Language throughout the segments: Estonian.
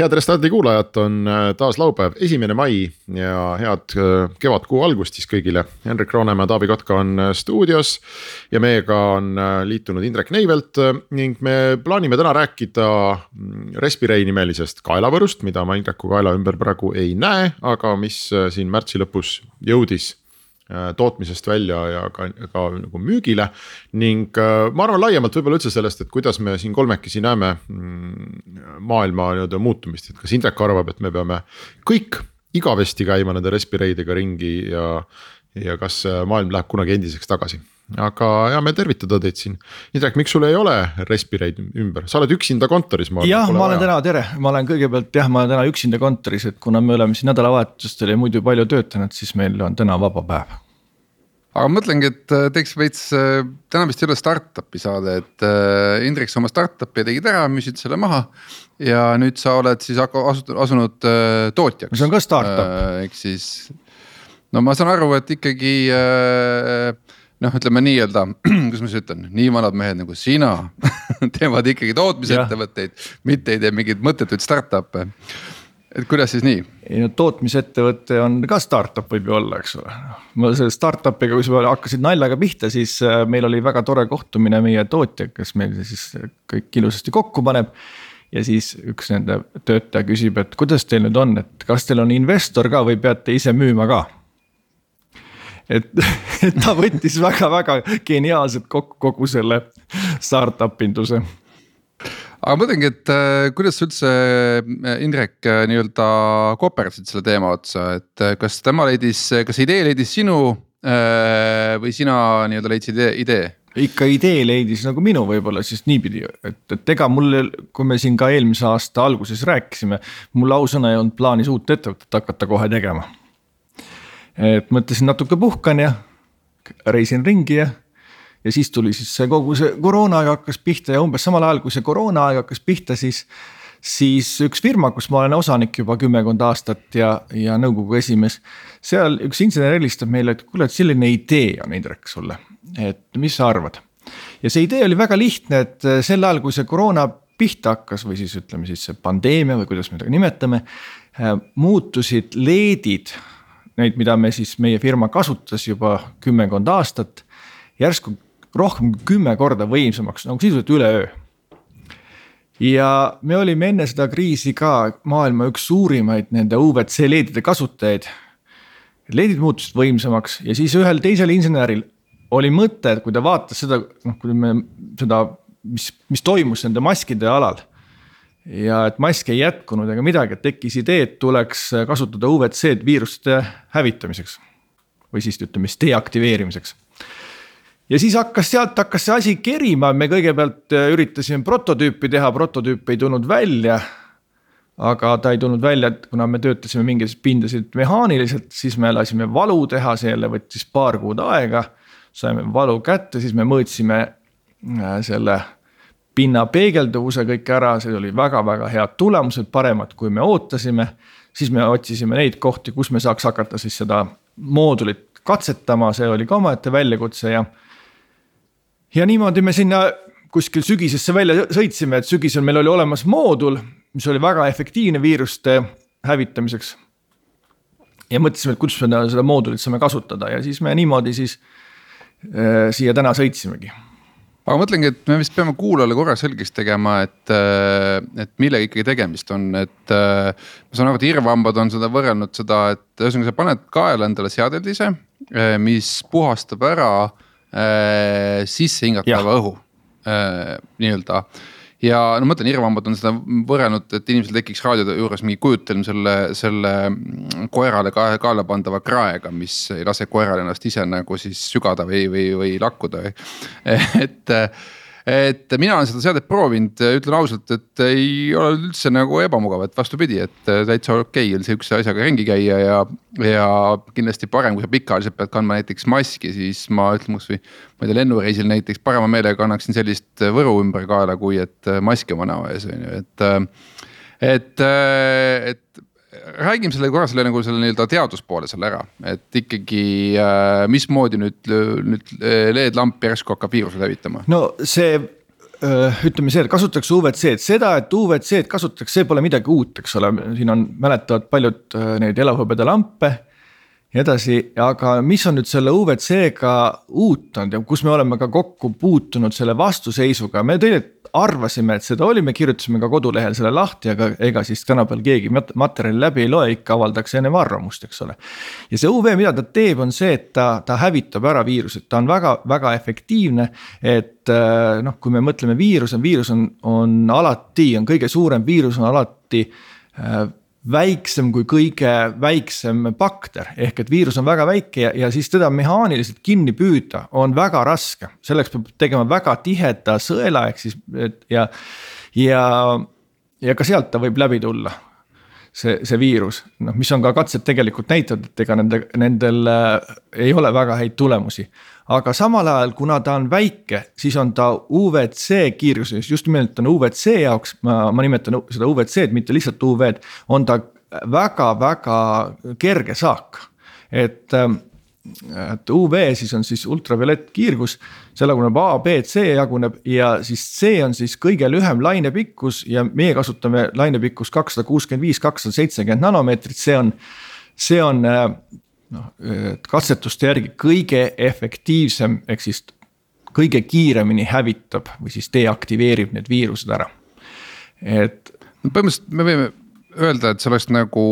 head Restardi kuulajad, on äh, taas laupäev, esimene mai ja head äh, kevadkuu algust siis kõigile. Hendrik Roonemaa, Taavi Kotka on äh, stuudios ja meiega on liitunud Indrek Neivelt ning me plaanime täna rääkida mm, Respirei nimelisest kaelavõrust, mida ma Indreku kaela ümber praegu ei näe, aga mis siin märtsi lõpus jõudis tootmisest välja ja ka, ka nagu müügile. ning äh, ma arvan laiemalt võib-olla üldse sellest, et kuidas me siin kolmekesi näeme mm, maailma nii-öelda muutumist, et kas Indrek arvab, et me peame kõik igavesti käima nende respireidega ringi ja. ja kas äh, maailm läheb kunagi endiseks tagasi aga hea meel tervitada teid siin. Indrek, miks sul ei ole respireid ümber, sa oled üksinda kontoris? jah, ma olen vaja. täna, tere, ma olen kõigepealt jah, ma olen täna üksinda kontoris, et kuna me oleme siin nädalavahetustel ja muidu palju töötanud, siis meil on täna vaba päev aga mõtlengi, et äh, teeks veits, äh, täna vist ei ole startup'i saade, et äh, Indrek, sa oma startup'i tegid ära, müüsid selle maha. ja nüüd sa oled siis asunud tootjaks. see on ka startup. ehk siis, no ma saan aru, et ikkagi noh, ütleme nii-öelda, kuidas ma siis ütlen, nii vanad mehed nagu sina teevad ikkagi tootmisettevõtteid, mitte ei tee mingeid mõttetuid startup'e et kuidas siis nii? ei no tootmisettevõte on ka startup võib ju olla, eks ole. ma selle startup'iga, kui sa hakkasid naljaga pihta, siis äh, meil oli väga tore kohtumine meie tootja, kes meil siis kõik ilusasti kokku paneb. ja siis üks nende töötaja küsib, et kuidas teil nüüd on, et kas teil on investor ka või peate ise müüma ka? et, et ta võttis väga-väga geniaalselt kokku kogu selle startup induse aga mõtlengi, et äh, kuidas sa üldse äh, Indrek äh, nii-öelda kooperdasid selle teema otsa, et kas tema leidis, kas idee leidis sinu või sina nii-öelda leidsid idee? ikka idee leidis nagu minu võib-olla siis niipidi, et, et ega mul, kui me siin ka eelmise aasta alguses rääkisime, mul ausõna ei olnud plaanis uut ettevõtet hakata kohe tegema. et mõtlesin natuke puhkan ja reisin ringi ja ja siis tuli siis see kogu see koroonaaeg hakkas pihta ja umbes samal ajal, kui see koroonaaeg hakkas pihta, siis. siis üks firma, kus ma olen osanik juba kümmekond aastat ja, ja nõukogu esimees. seal üks insener helistab meile, et kuule, et selline idee on Indrek sulle, et mis sa arvad. ja see idee oli väga lihtne, et sel ajal, kui see koroona pihta hakkas või siis ütleme siis see pandeemia või kuidas me teda nimetame. muutusid LED-id, neid, mida me siis, meie firma kasutas juba kümmekond aastat järsku rohkem kui kümme korda võimsamaks, nagu sisuliselt üleöö. ja me olime enne seda kriisi ka maailma üks suurimaid nende UVC LED-ide kasutajaid. LED-id muutusid võimsamaks ja siis ühel teisel inseneril oli mõte, et kui ta vaatas seda, noh, kui me seda, mis, mis toimus nende maskide alal ja et maske ei jätkunud ega midagi, et tekkis idee, et tuleks kasutada UVC-d viiruste hävitamiseks. või siis ütleme siis deaktiveerimiseks ja siis hakkas sealt hakkas see asi kerima, me kõigepealt äh, üritasime prototüüpi teha, prototüüp ei tulnud välja. aga ta ei tulnud välja, et kuna me töötasime mingeid pindasid mehaaniliselt, siis me lasime valu teha, see jälle võttis paar kuud aega. saime valu kätte, siis me mõõtsime äh, selle pinna peegelduvuse kõik ära, see oli väga-väga head tulemused, paremad kui me ootasime. siis me otsisime neid kohti, kus me saaks hakata siis seda moodulit katsetama, see oli ka omaette väljakutse ja ja niimoodi me sinna kuskil sügisesse välja sõitsime, et sügisel meil oli olemas moodul, mis oli väga efektiivne viiruste hävitamiseks. ja mõtlesime, et kuidas me seda moodulit saame kasutada ja siis me niimoodi siis äh, siia täna sõitsimegi aga mõtlengi, et me vist peame kuulajale korra selgeks tegema, et, äh, et millega ikkagi tegemist on, et. Äh, ma saan aru, et irvhambad on seda võrrelnud seda, et ühesõnaga sa paned kaela endale seadeldise, äh, mis puhastab ära äh, sisse hingatava õhu äh, nii-öelda ja no ma mõtlen, irvhambad on seda võrrelnud, et inimesel tekiks raadio juures mingi kujutelm selle, selle koerale ka, kaela pandava kraega, mis ei lase koeral ennast ise nagu siis sügada või, või, või lakkuda. et, et mina olen seda seadet proovinud, ütlen ausalt, et ei ole üldse nagu ebamugav, et vastupidi, et täitsa okei okay on sihukese asjaga ringi käia ja. ja kindlasti parem, kui sa pikaajaliselt pead kandma näiteks maski, siis ma ütlen kasvõi. ma ei tea, lennureisil näiteks parema meelega kannaksin sellist võru ümber kaela, kui et maski oma näo ees on ju, et. et, et räägime selle korra selle nagu selle nii-öelda teaduspoole selle ära, et ikkagi äh, mismoodi nüüd, nüüd LED-lamp järsku hakkab viiruse levitama? no see äh, ütleme see, et kasutatakse UVC-d, seda, et UVC-d kasutatakse, see pole midagi uut, eks ole, siin on, mäletavad paljud äh, neid elavhõbedalampe ja edasi, aga mis on nüüd selle UVC-ga uut olnud ja kus me oleme ka kokku puutunud selle vastuseisuga, me tegelikult arvasime, et seda oli, me kirjutasime ka kodulehel selle lahti, aga ega siis tänapäeval keegi materjali läbi ei loe, ikka avaldaks ennem arvamust, eks ole. ja see UV, mida ta teeb, on see, et ta, ta hävitab ära viirused, ta on väga-väga efektiivne. et äh, noh, kui me mõtleme viirus on, viirus on, on alati, on kõige suurem viirus on alati äh, väiksem kui kõige väiksem bakter, ehk et viirus on väga väike ja, ja siis teda mehaaniliselt kinni püüda on väga raske. selleks peab tegema väga tiheda sõela, ehk siis et ja, ja, ja ka sealt ta võib läbi tulla. see, see viirus, noh, mis on ka katsed tegelikult näitavad, et ega nende, nendel äh, ei ole väga häid tulemusi aga samal ajal, kuna ta on väike, siis on ta UVC kiirguses, just nimelt on UVC jaoks, ma, ma nimetan seda UVC-d, mitte lihtsalt UV-d, on ta väga-väga kerge saak. et, et UV siis on siis ultraviolett kiirgus, see jaguneb A, B, C jaguneb ja siis C on siis kõige lühem lainepikkus ja meie kasutame lainepikkust kakssada kuuskümmend viis, kakssada seitsekümmend nanomeetrit, see on see on noh, katsetuste järgi kõige efektiivsem, ehk siis kõige kiiremini hävitab või siis deaktiveerib need viirused ära, et. põhimõtteliselt me võime öelda, et see oleks nagu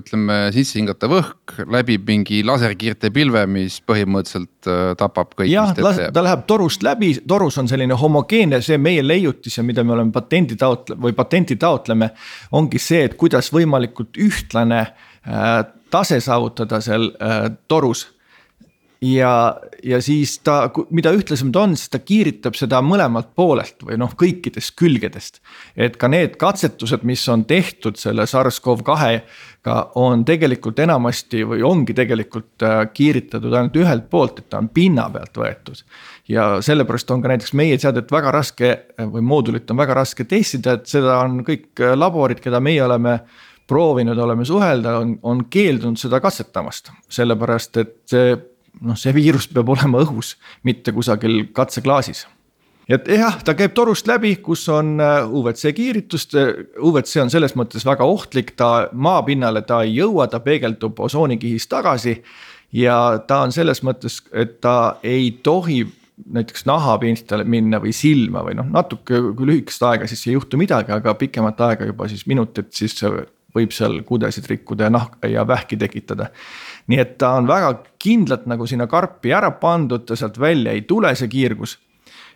ütleme sisse hingatav õhk läbib mingi laserkiirte pilve, mis põhimõtteliselt tapab kõik. jah, ta läheb torust läbi, torus on selline homogeenne, see meie leiutis ja mida me oleme patendi taotle- või patenti taotleme. ongi see, et kuidas võimalikult ühtlane äh, tase saavutada seal äh, torus ja, ja siis ta, mida ühtlasem ta on, siis ta kiiritab seda mõlemalt poolelt või noh, kõikidest külgedest. et ka need katsetused, mis on tehtud selle SARS-CoV-2-ga on tegelikult enamasti või ongi tegelikult äh, kiiritatud ainult ühelt poolt, et ta on pinna pealt võetud. ja sellepärast on ka näiteks meie seadet väga raske või moodulit on väga raske testida, et seda on kõik laborid, keda meie oleme proovinud oleme suhelda, on, on keeldunud seda katsetamast, sellepärast et see noh, see viirus peab olema õhus, mitte kusagil katseklaasis. Et jah, ta käib torust läbi, kus on äh, UVC kiiritust, UVC on selles mõttes väga ohtlik, ta maapinnale ta ei jõua, ta peegeldub osoonikihis tagasi. ja ta on selles mõttes, et ta ei tohi näiteks nahapintale minna või silma või noh, natuke kui lühikest aega, siis ei juhtu midagi, aga pikemat aega juba siis minutit, siis võib seal kudesid rikkuda ja nahka ja vähki tekitada. nii et ta on väga kindlalt nagu sinna karpi ära pandud, ta sealt välja ei tule, see kiirgus.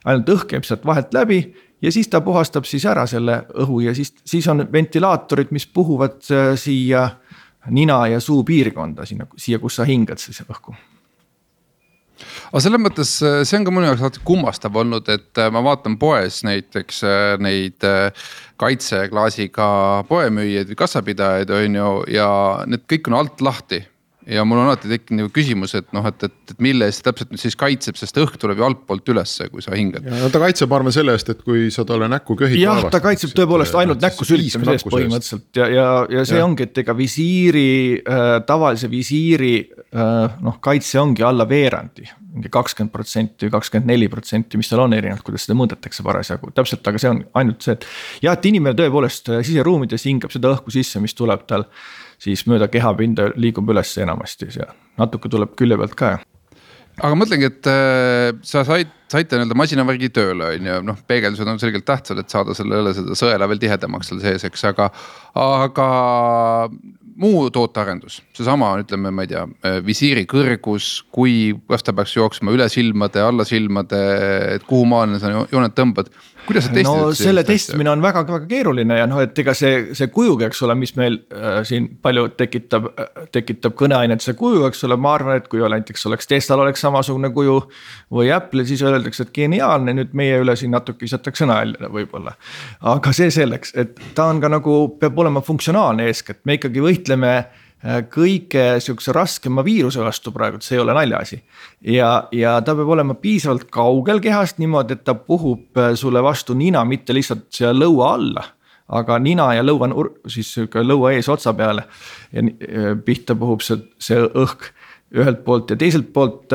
ainult õhk käib sealt vahelt läbi ja siis ta puhastab siis ära selle õhu ja siis, siis on ventilaatorid, mis puhuvad äh, siia nina ja suu piirkonda sinna, siia, kus sa hingad siis õhku aga selles mõttes äh, see on ka minu jaoks alati kummastav olnud, et äh, ma vaatan poes näiteks äh, neid kaitseklaasiga poemüüjaid või kassapidajaid, on ju, ja need kõik on alt lahti ja mul on alati tekkinud nagu küsimus, et noh, et, et, et mille eest täpselt nüüd siis kaitseb, sest õhk tuleb ju altpoolt ülesse, kui sa hingad. no ta kaitseb, ma arvan, selle eest, et kui sa talle näkku köhid. jah, ta kaitseb tõepoolest ainult näkku sülitamise eest põhimõtteliselt ja, ja, ja see ja. ongi, et ega visiiri äh,, tavalise visiiri äh, noh, kaitse ongi alla veerandi. mingi kakskümmend protsenti, kakskümmend neli protsenti, mis seal on erinevalt, kuidas seda mõõdetakse parasjagu, täpselt, aga see on ainult see, et. jah, et inimene tõepoolest äh, siseruumides hingab seda õhku sisse, mis tuleb tal siis mööda kehapinda liigub üles enamasti ja natuke tuleb külje pealt ka aga mõtlengi, et äh, sa said, saite nii-öelda masinavärgi tööle, on ju, noh, peegeldused on selgelt tähtsad, et saada sellele seda sõela veel tihedamaks seal sees, eks, aga. aga muu tootearendus, seesama, ütleme, ma ei tea, visiiri kõrgus, kui, kas ta peaks jooksma üle silmade, alla silmade, et kuhu maani sa jooned tõmbad. Kuidas sa testid? no selle testimine on väga-väga keeruline ja noh, et ega see, see kujugi, eks ole, mis meil äh, siin palju tekitab äh,, tekitab kõneainet, see kuju, eks ole, ma arvan, et kui näiteks oleks Teslal oleks samasugune kuju. või Apple'il, siis öeldakse, et geniaalne, nüüd meie üle siin natuke visatakse nalja võib-olla. aga see selleks, et ta on ka nagu, peab olema funktsionaalne eeskätt, me ikkagi võitleme kõige sihukese raskema viiruse vastu praegu, see ei ole naljaasi. ja, ja ta peab olema piisavalt kaugel kehast niimoodi, et ta puhub äh, sulle vastu nina, mitte lihtsalt siia lõua alla. aga nina ja lõua, siis sihuke lõua eesotsa peale ja äh, pihta puhub see, see õhk ühelt poolt ja teiselt poolt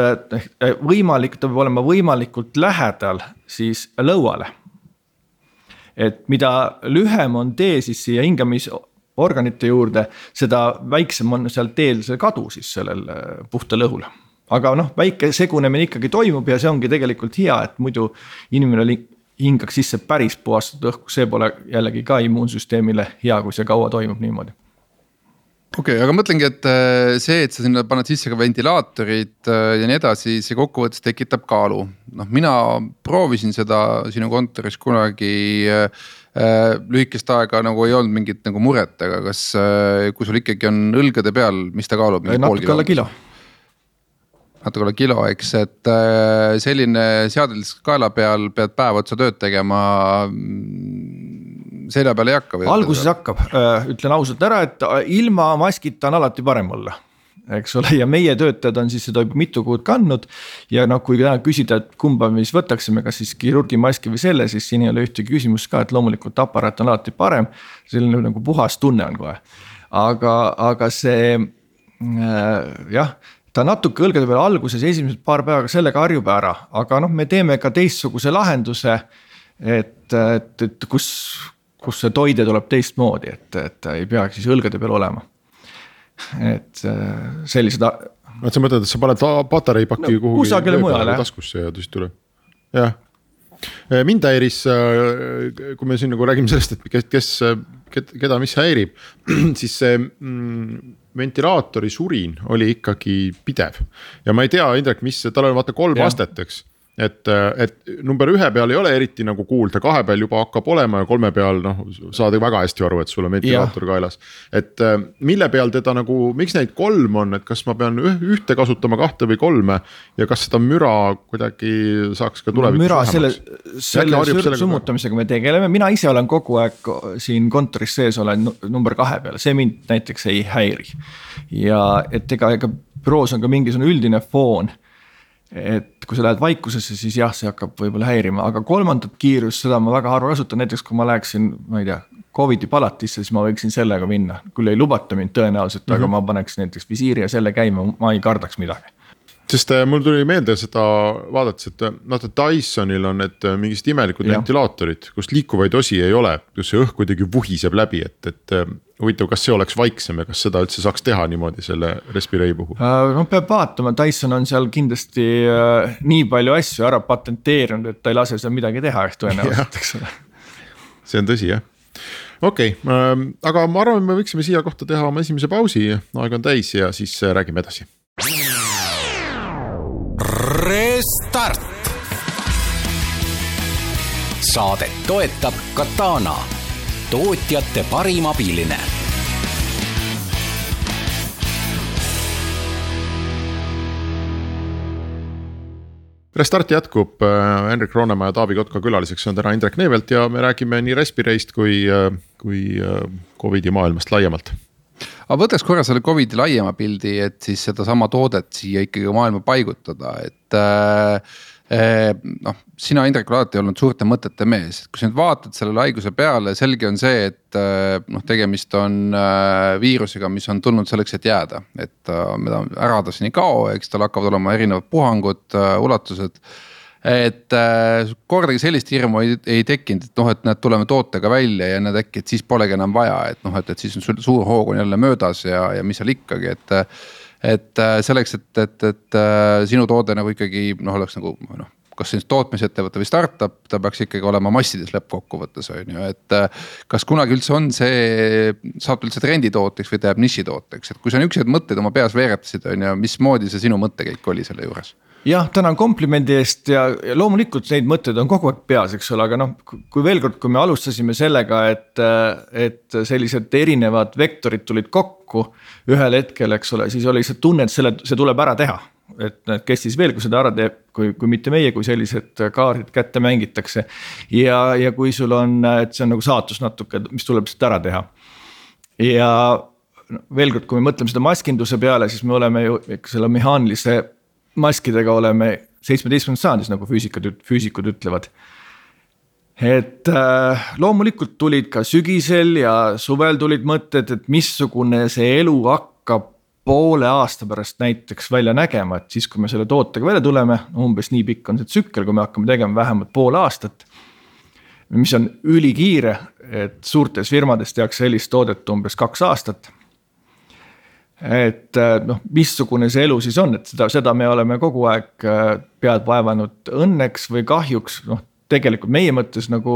võimalik, ta peab olema võimalikult lähedal siis lõuale et mida lühem on tee siis siia hingamis organite juurde, seda väiksem on seal teel see kadu siis sellel äh, puhtal õhul. Aga noh, väike segunemine ikkagi toimub ja see ongi tegelikult hea, et muidu inimene hingaks sisse päris puhastatud õhku, see pole jällegi ka immuunsüsteemile hea, kui see kaua toimub niimoodi okei okay,, aga mõtlengi, et äh, see, et sa sinna paned sisse ka ventilaatorid äh, ja nii edasi, see kokkuvõttes tekitab kaalu. noh, mina proovisin seda sinu kontoris kunagi äh, Äh, lühikest aega nagu ei olnud mingit nagu muret, aga kas, äh, kui sul ikkagi on õlgade peal, mis ta kaalub? natuke alla kilo. natuke alla kilo, eks, et selline seadeldis kaela peal pead päev otsa tööd tegema. Selja peal ei hakka alguses hakkab, ütlen ausalt ära, et ilma maskita on alati parem olla eks ole, ja meie töötajad on siis seda mitu kuud kandnud. ja noh, kui täna küsida, et kumba me siis võtaksime, kas siis kirurgimaski või selle, siis siin ei ole ühtegi küsimust ka, et loomulikult aparaat on alati parem. selline nagu puhas tunne on kohe, aga, aga see äh, jah ta natuke õlgade peal alguses esimesed paar päeva sellega harjub ära, aga noh, me teeme ka teistsuguse lahenduse. et, et, et kus, kus see toide tuleb teistmoodi, et, et ta ei peaks siis õlgade peal olema et äh, sellised. et sa mõtled, et sa paned patareipaki no, kuhugi. kusagile mujale jah. taskusse ja siis tuleb, jah. Äh, mind häiris, äh, kui me siin nagu räägime sellest, et kes, kes, keda, mis häirib, siis see mm, ventilaatori surin oli ikkagi pidev. ja ma ei tea, Indrek, mis, tal on vaata kolm astet, eks et, et number ühe peal ei ole eriti nagu kuulda, kahe peal juba hakkab olema ja kolme peal noh, saad väga hästi aru, et sul on ventilaator kaelas. et äh, mille peal teda nagu, miks neid kolm on, et kas ma pean ühte kasutama, kahte või kolme. ja kas seda müra kuidagi saaks ka tulevikus. müra selle, selle summutamisega me tegeleme, mina ise olen kogu aeg siin kontoris sees olen number kahe peal, see mind näiteks ei häiri. ja et ega, ega büroos on ka mingisugune üldine foon et kui sa lähed vaikusesse, siis jah, see hakkab võib-olla häirima, aga kolmandat kiirust, seda ma väga harva kasutan, näiteks kui ma läheksin, ma ei tea. Covidi palatisse, siis ma võiksin sellega minna, küll ei lubata mind tõenäoliselt mm, -hmm. aga mhm. ma paneks näiteks visiiri ja selle käima, ma ei kardaks midagi sest äh, mul tuli meelde seda vaadates, et äh, noh, et Dysonil on need äh, mingisugused imelikud ventilaatorid, kus liikuvaid osi ei ole, kus see õhk kuidagi vuhiseb läbi, et, et huvitav, kas see oleks vaiksem ja kas seda üldse saaks teha niimoodi selle Respirei puhul? no peab vaatama, Dyson on seal kindlasti nii palju asju ära patenteerinud, et ta ei lase seal midagi teha, eks tõenäoliselt, eks ole. see on tõsi jah. Okei okay, äh,, aga ma arvan, me võiksime siia kohta teha oma esimese pausi, aeg on täis ja siis räägime edasi Restart. saadet toetab Katana, tootjate parim abiline. Restart jätkub, äh, Henrik Roonemaa ja Taavi Kotka külaliseks on täna Indrek Neivelt ja me räägime nii Respireist kui, äh, kui äh, Covidi maailmast laiemalt aga võtaks korra selle Covidi laiema pildi, et siis sedasama toodet siia ikkagi maailma paigutada, et äh, äh,. noh, sina, Indrek, oled alati olnud suurte mõtete mees, et kui sa nüüd vaatad sellele haiguse peale, selge on see, et äh, noh, tegemist on äh, viirusega, mis on tulnud selleks, et jääda. et äh, ära ta siin ei kao, eks tal hakkavad olema erinevad puhangud äh,, ulatused et äh, kordagi sellist hirmu ei, ei tekkinud, et noh, et näed, tuleme tootega välja ja näed äkki, et siis polegi enam vaja, et noh, et, et siis on sul suur hoog on jälle möödas ja, ja mis seal ikkagi, et. et äh, selleks, et, et, et äh, sinu toode nagu ikkagi noh, oleks nagu noh kas siis tootmisettevõte või startup, ta peaks ikkagi olema massides lõppkokkuvõttes on ju, et. kas kunagi üldse on see, saab ta üldse trenditooteks või ta jääb nišitooteks, et kui sa niisuguseid mõtteid oma peas veeretasid, on ju, mismoodi see sinu mõttekäik oli selle juures? Jah, tänan komplimendi eest ja, ja loomulikult neid mõtteid on kogu aeg peas, eks ole, aga noh, kui veel kord, kui me alustasime sellega, et, et sellised erinevad vektorid tulid kokku ühel hetkel, eks ole, siis oli see tunne, et selle, see tuleb ära teha. et, kes siis veel, kui seda ära teeb, kui, kui mitte meie, kui sellised kaardid kätte mängitakse. ja, ja kui sul on, et see on nagu saatus natuke, mis tuleb lihtsalt ära teha. ja veel kord, kui me mõtleme seda maskinduse peale, siis me oleme ju ikka selle mehaanilise maskidega oleme seitsmeteistkümnendas sajandis, nagu füüsikad, füüsikud ütlevad. et äh, loomulikult tulid ka sügisel ja suvel tulid mõtted, et missugune see elu hakkab poole aasta pärast näiteks välja nägema, et siis, kui me selle tootega välja tuleme, umbes nii pikk on see tsükkel, kui me hakkame tegema vähemalt pool aastat. mis on ülikiire, et suurtes firmades tehakse sellist toodet umbes kaks aastat et äh, noh, missugune see elu siis on, et seda, seda me oleme kogu aeg äh, pead vaevanud õnneks või kahjuks, noh tegelikult meie mõttes nagu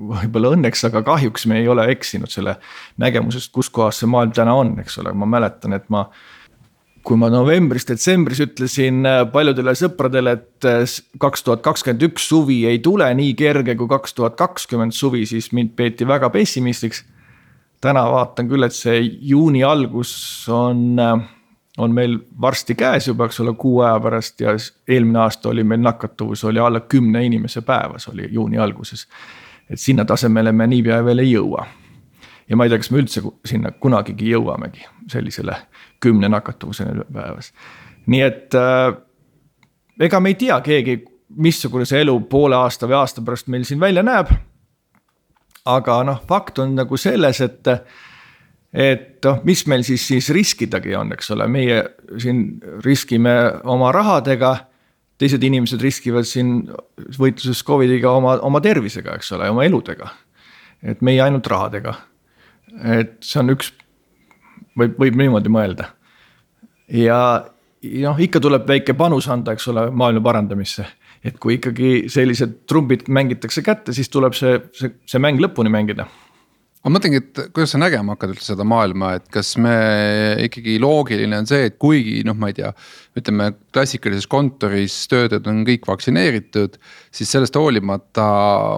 võib-olla õnneks, aga kahjuks me ei ole eksinud selle nägemusest, kus kohas see maailm täna on, eks ole, ma mäletan, et ma. kui ma novembris-detsembris ütlesin äh, paljudele sõpradele, et kaks tuhat kakskümmend üks suvi ei tule nii kerge kui kaks tuhat kakskümmend suvi, siis mind peeti väga pessimistiks täna vaatan küll, et see juuni algus on, on meil varsti käes juba, eks ole, kuu aja pärast ja eelmine aasta oli meil nakatuvus oli alla kümne inimese päevas oli juuni alguses. et sinna tasemele me niipea veel ei jõua. ja ma ei tea, kas me üldse sinna kunagigi jõuamegi sellisele kümne nakatuvuseni päevas. nii et äh, ega me ei tea keegi, missugune see elu poole aasta või aasta pärast meil siin välja näeb aga noh, fakt on nagu selles, et et noh, mis meil siis, siis riskidagi on, eks ole, meie siin riskime oma rahadega. teised inimesed riskivad siin võitluses Covidiga oma, oma tervisega, eks ole, oma eludega. et meie ainult rahadega. et see on üks, võib, võib niimoodi mõelda. ja noh, ikka tuleb väike panus anda, eks ole, maailma parandamisse et kui ikkagi sellised trumbid mängitakse kätte, siis tuleb see, see, see mäng lõpuni mängida ma mõtlengi, et kuidas sa nägema hakkad üldse seda maailma, et kas me ikkagi loogiline on see, et kuigi noh, ma ei tea. ütleme klassikalises kontoris töötajad on kõik vaktsineeritud, siis sellest hoolimata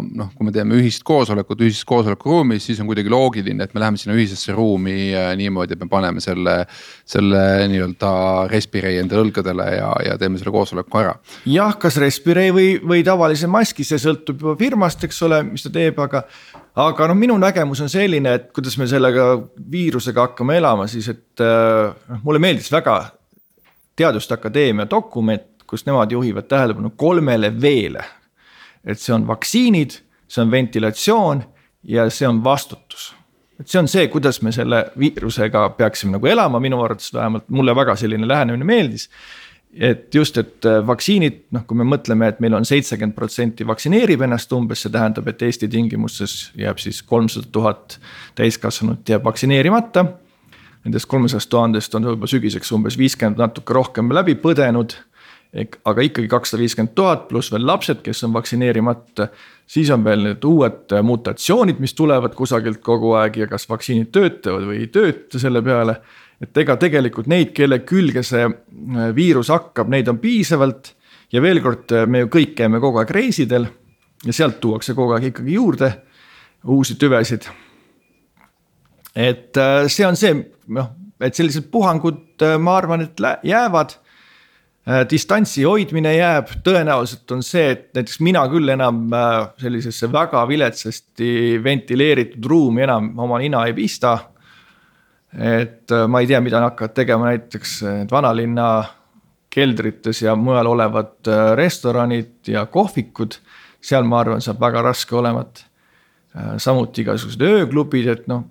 noh, kui me teeme ühist koosolekut ühises koosolekuruumis, siis on kuidagi loogiline, et me läheme sinna ühisesse ruumi niimoodi, et me paneme selle. selle nii-öelda respirei endale õlgadele ja, ja teeme selle koosoleku ära. jah, kas respirei või, või tavalise maski, see sõltub juba firmast, eks ole, mis ta teeb, aga aga noh, minu nägemus on selline, et kuidas me sellega viirusega hakkame elama, siis et äh, noh, mulle meeldis väga Teaduste Akadeemia dokument, kus nemad juhivad tähelepanu kolmele V-le. et see on vaktsiinid, see on ventilatsioon ja see on vastutus. et see on see, kuidas me selle viirusega peaksime nagu elama, minu arvates vähemalt mulle väga selline lähenemine meeldis et just, et äh, vaktsiinid, noh, kui me mõtleme, et meil on seitsekümmend protsenti vaktsineerib ennast umbes, see tähendab, et Eesti tingimustes jääb siis kolmsada tuhat täiskasvanut jääb vaktsineerimata. Nendest kolmesajast tuhandest on juba sügiseks umbes viiskümmend natuke rohkem läbi põdenud. aga ikkagi kakssada viiskümmend tuhat pluss veel lapsed, kes on vaktsineerimata. siis on veel need uued mutatsioonid, mis tulevad kusagilt kogu aeg ja kas vaktsiinid töötavad või ei tööta selle peale et ega tegelikult neid, kelle külge see äh, viirus hakkab, neid on piisavalt. ja veel kord, äh, me ju kõik käime kogu aeg reisidel ja sealt tuuakse kogu aeg ikkagi juurde uusi tüvesid. et äh, see on see, noh, et sellised puhangud, ma arvan, et jäävad distantsi hoidmine jääb, tõenäoliselt on see, et näiteks mina küll enam sellisesse väga viletsasti ventileeritud ruumi enam oma nina ei pista et äh, ma ei tea, mida nad hakkavad tegema näiteks äh, vanalinna keldrites ja mujal olevad äh, restoranid ja kohvikud. seal ma arvan, saab väga raske olema, et samuti igasugused ööklubid, et noh.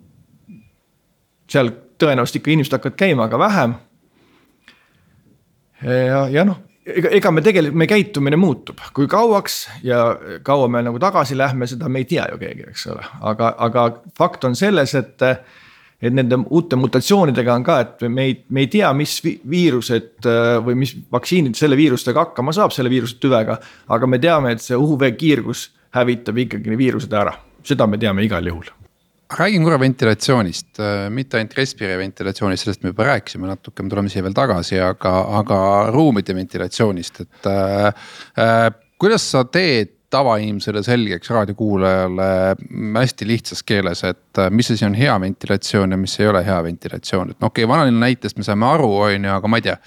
seal tõenäoliselt ikka inimesed hakkavad käima, aga vähem. ja, ja noh, ega, ega me tegelikult, meie käitumine muutub, kui kauaks ja kaua me nagu tagasi lähme, seda me ei tea ju keegi, eks ole, aga, aga fakt on selles, et et nende uute mutatsioonidega on ka, et me ei, me ei tea, mis viirused äh, või mis vaktsiinid selle viirustega hakkama saab, selle viiruse tüvega. aga me teame, et see UV kiirgus hävitab ikkagi viirused ära, seda me teame igal juhul räägime korra ventilatsioonist, äh, mitte ainult respiri ventilatsioonist, sellest me juba rääkisime natuke, me tuleme siia veel tagasi, aga, aga ruumide ventilatsioonist, et äh,. äh kuidas sa teed tavainimesele selgeks raadiokuulajale hästi lihtsas keeles, et äh, mis asi on hea ventilatsioon ja mis ei ole hea ventilatsioon, et no okei okay,, vanalinna näitest me saame aru, on ju, aga ma ei tea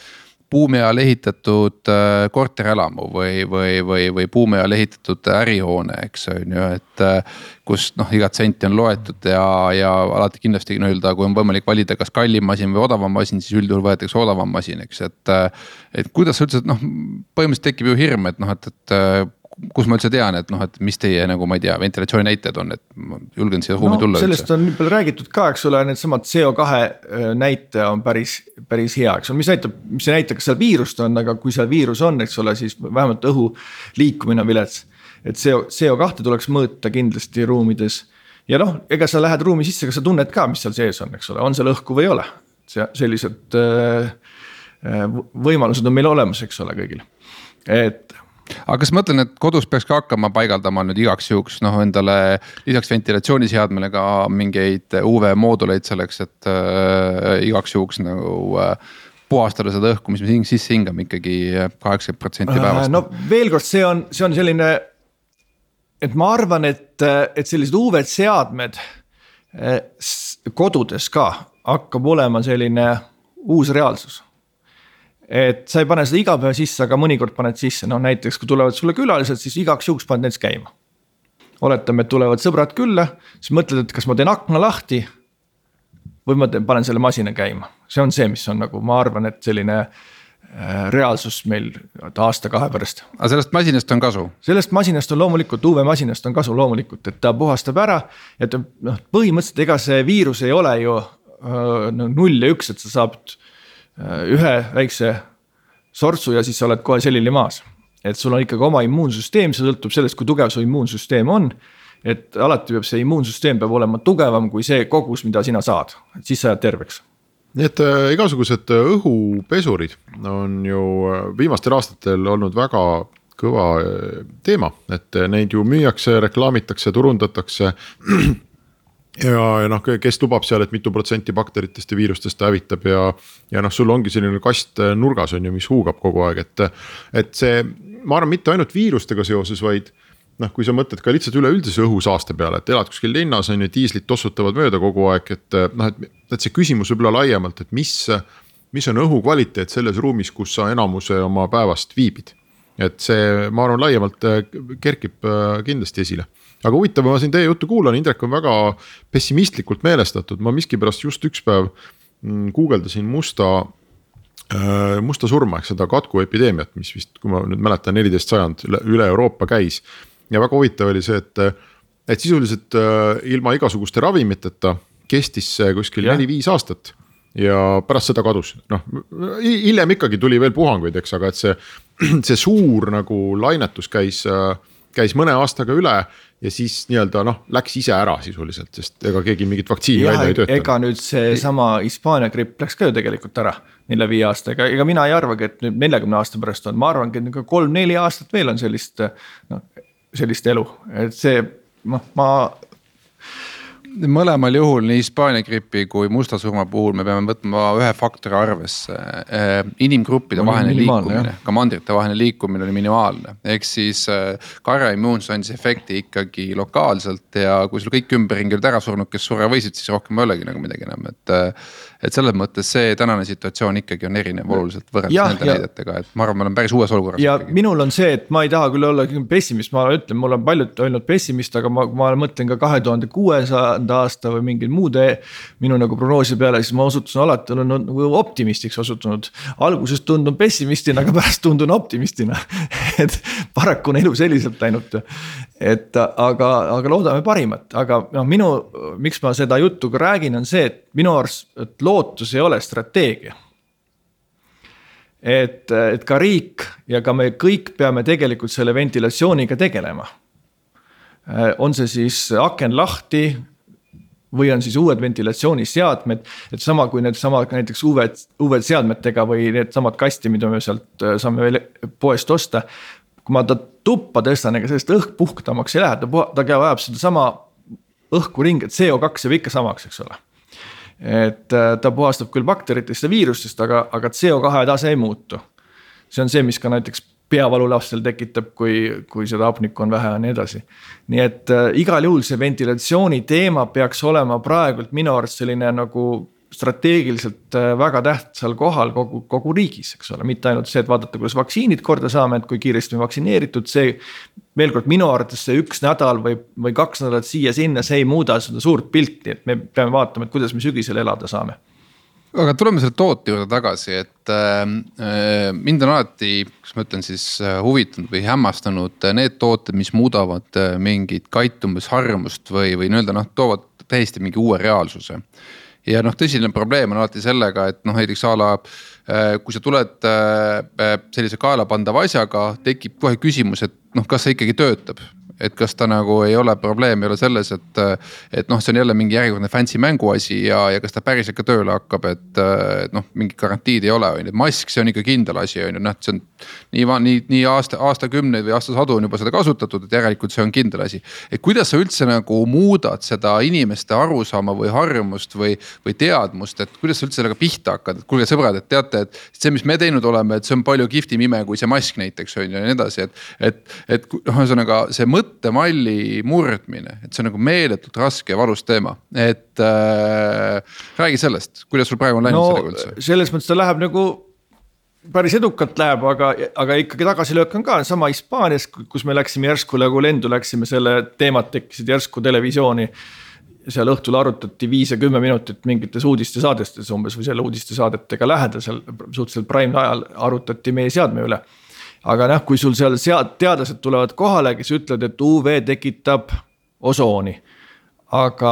buumi ajal ehitatud äh, korterelamu või, või, või, või buumi ajal ehitatud ärihoone, eks on ju, et. Äh, kus noh, igat senti on loetud ja, ja alati kindlasti nii-öelda, kui on võimalik valida, kas kallim masin või odavam masin, siis üldjuhul võetakse odavam masin, eks, et. et kuidas sa üldse, noh põhimõtteliselt tekib ju hirm, et noh, et, et kus ma üldse tean, et noh, et mis teie nagu ma ei tea, ventilatsiooni näitajad on, et ma julgen siia ruumi no, tulla. sellest üldse. on nii palju räägitud ka, eks ole, needsamad CO2 äh, näitaja on päris, päris hea, eks ole, mis näitab, mis ei näita, kas seal viirust on, aga kui seal viirus on, eks ole, siis vähemalt õhu liikumine on vilets. et CO, CO2 tuleks mõõta kindlasti ruumides ja noh, ega sa lähed ruumi sisse, kas sa tunned ka, mis seal sees on, eks ole, on seal õhku või ei ole. see, sellised äh, äh võimalused on meil olemas, eks ole, kõigil, et aga kas ma mõtlen, et kodus peaks ka hakkama paigaldama nüüd igaks juhuks noh, endale lisaks ventilatsiooniseadmele ka mingeid UV mooduleid selleks, et äh, igaks juhuks nagu äh, puhastada seda õhku, mis me sisse hingame ikkagi kaheksakümmend protsenti äh, päevast. no veel kord, see on, see on selline, et ma arvan, et, et sellised UV seadmed äh, kodudes ka hakkab olema selline uus reaalsus et sa ei pane seda iga päev sisse, aga mõnikord paned sisse, no näiteks kui tulevad sulle külalised, siis igaks juhuks paned näiteks käima. oletame, et tulevad sõbrad külla, siis mõtled, et kas ma teen akna lahti. või ma teen, panen selle masina käima, see on see, mis on nagu, ma arvan, et selline äh, reaalsus meil aasta-kahe pärast. aga sellest masinast on kasu? sellest masinast on loomulikult, UV-masinast on kasu loomulikult, et ta puhastab ära. et noh, põhimõtteliselt ega see viirus ei ole ju äh, no null ja üks, et sa saad ühe väikse sortsu ja siis sa oled kohe selili maas. et sul on ikkagi oma immuunsüsteem, see sõltub sellest, kui tugev su immuunsüsteem on. et alati peab see immuunsüsteem peab olema tugevam kui see kogus, mida sina saad, et siis sa jääd terveks nii et äh, igasugused äh, õhupesurid on ju äh, viimastel aastatel olnud väga kõva äh, teema, et äh, neid ju müüakse, reklaamitakse, turundatakse ja, ja noh, kes lubab seal, et mitu protsenti bakteritest ja viirustest ta hävitab ja. ja noh, sul ongi selline kast nurgas on ju, mis huugab kogu aeg, et, et see, ma arvan, mitte ainult viirustega seoses, vaid noh, kui sa mõtled ka lihtsalt üleüldise õhusaaste peale, et elad kuskil linnas on ju, diislid tossutavad mööda kogu aeg, et noh, et, et see küsimus võib-olla laiemalt, et mis. mis on õhukvaliteet selles ruumis, kus sa enamuse oma päevast viibid. et see, ma arvan, laiemalt kerkib kindlasti esile aga huvitav, ma siin teie juttu kuulan, Indrek on väga pessimistlikult meelestatud, ma miskipärast just üks päev mm, guugeldasin musta äh, musta surma ehk seda katkuepideemiat, mis vist, kui ma nüüd mäletan, neliteist sajand üle, Euroopa käis. ja väga huvitav oli see, et, et sisuliselt äh, ilma igasuguste ravimiteta kestis see kuskil neli-viis aastat. ja pärast seda kadus, noh hiljem ikkagi tuli veel puhanguid, eks, aga et see, see suur nagu lainetus käis, äh, käis mõne aastaga üle ja siis nii-öelda noh, läks ise ära sisuliselt, sest ega keegi mingit vaktsiini välja ei töötanud. ega nüüd seesama Hispaania gripp läks ka ju tegelikult ära nelja-viie aastaga, ega mina ei arvagi, et nüüd neljakümne aasta pärast on, ma arvangi, et nihuke kolm-neli aastat veel on sellist noh, sellist elu, et see noh, ma mõlemal juhul, nii Hispaania gripi kui musta surma puhul me peame võtma ühe faktori arvesse. Eh, inimgruppide vaheline liikumine, ka mandrite vaheline liikumine oli minimaalne, ehk siis eh, karja immuunsus andis efekti ikkagi lokaalselt ja kui sul kõik ümberringi olid ära surnud, kes surra võisid, siis rohkem ei olegi nagu midagi enam, et eh, et selles mõttes see tänane situatsioon ikkagi on erinev oluliselt võrreldes nende näidetega, et ma arvan, me oleme päris uues olukorras. ja ikkagi. minul on see, et ma ei taha küll olla pessimist, ma ütlen, mul on paljud olnud pessimist, aga ma, ma mõtlen ka kahe tuhande kuuesajanda aasta või mingil muude. minu nagu prognoosi peale, siis ma osutusin alati olen nagu optimistiks osutunud. alguses tundun pessimistina, aga pärast tundun optimistina et paraku on elu selliselt läinud. et aga, aga loodame parimat, aga noh, minu, miks ma seda juttu ka räägin, on see, et minu arust, et lootus ei ole strateegia. et, et ka riik ja ka me kõik peame tegelikult selle ventilatsiooniga tegelema. on see siis aken lahti, või on siis uued ventilatsiooniseadmed, et sama kui needsama näiteks UV, UV-seadmetega või needsamad kasti, mida me sealt äh, saame veel poest osta. kui ma ta tuppa tõstan, ega sellest õhk puhtamaks ei lähe, ta, ta ajab sedasama õhku ringi, et CO2 jääb ikka samaks, eks ole. et äh, ta puhastab küll bakteritest ja viirustest, aga, aga CO2 tase ei muutu. see on see, mis ka näiteks peavalu lastel tekitab, kui, kui seda hapnikku on vähe ja nii edasi. nii et äh, igal juhul see ventilatsiooni teema peaks olema praegult minu arust selline nagu strateegiliselt äh, väga tähtsal kohal kogu, kogu riigis, eks ole, mitte ainult see, et vaadata, kuidas vaktsiinid korda saame, et kui kiiresti on vaktsineeritud, see. veel kord, minu arvates see üks nädal või, või kaks nädalat siia-sinna, see ei muuda seda suurt pilti, et me peame vaatama, et kuidas me sügisel elada saame aga tuleme selle toote juurde tagasi, et äh, äh, mind on alati, kuidas ma ütlen siis äh, huvitanud või hämmastanud äh, need tooted, mis muudavad mingit käitumisharjumust või, või nii-öelda noh, toovad täiesti mingi uue reaalsuse. ja noh, tõsine probleem on alati sellega, et noh, näiteks a la kui sa tuled sellise kaelapandava asjaga, tekib kohe küsimus, et noh, kas see ikkagi töötab et kas ta nagu ei ole, probleem ei ole selles, et, et noh, see on jälle mingi järjekordne fancy mänguasi ja, ja kas ta päriselt ka tööle hakkab, et, et noh, mingit garantiid ei ole, on ju, mask, see on ikka kindel asi, on ju, noh, see on. nii, nii, nii aasta, aastakümneid või aastasadu on juba seda kasutatud, et järelikult see on kindel asi. et kuidas sa üldse nagu muudad seda inimeste arusaama või harjumust või, või teadmust, et kuidas sa üldse sellega pihta hakkad, et kuulge sõbrad, et teate, et see, mis me teinud oleme, et see on palju kihvtim ime kui see mask näiteks on ju ja nii edasi, et. et, et noh, ühesõnaga see mõte mõttemalli murdmine, et see on nagu meeletult raske ja valus teema, et äh, räägi sellest, kuidas sul praegu on läinud no, sellega üldse? selles mõttes ta läheb nagu päris edukalt läheb, aga, aga ikkagi tagasilöök on ka sama Hispaanias, kus me läksime järsku nagu lendu läksime, selle teemad tekkisid järsku televisiooni. seal õhtul arutati viis ja kümme minutit mingites uudistesaadestes umbes või selle uudistesaadetega lähedasel, suhteliselt prime ajal arutati meie seadme üle aga noh, kui sul seal sead-, teadlased tulevad kohale, kes ütlevad, et UV tekitab osooni. aga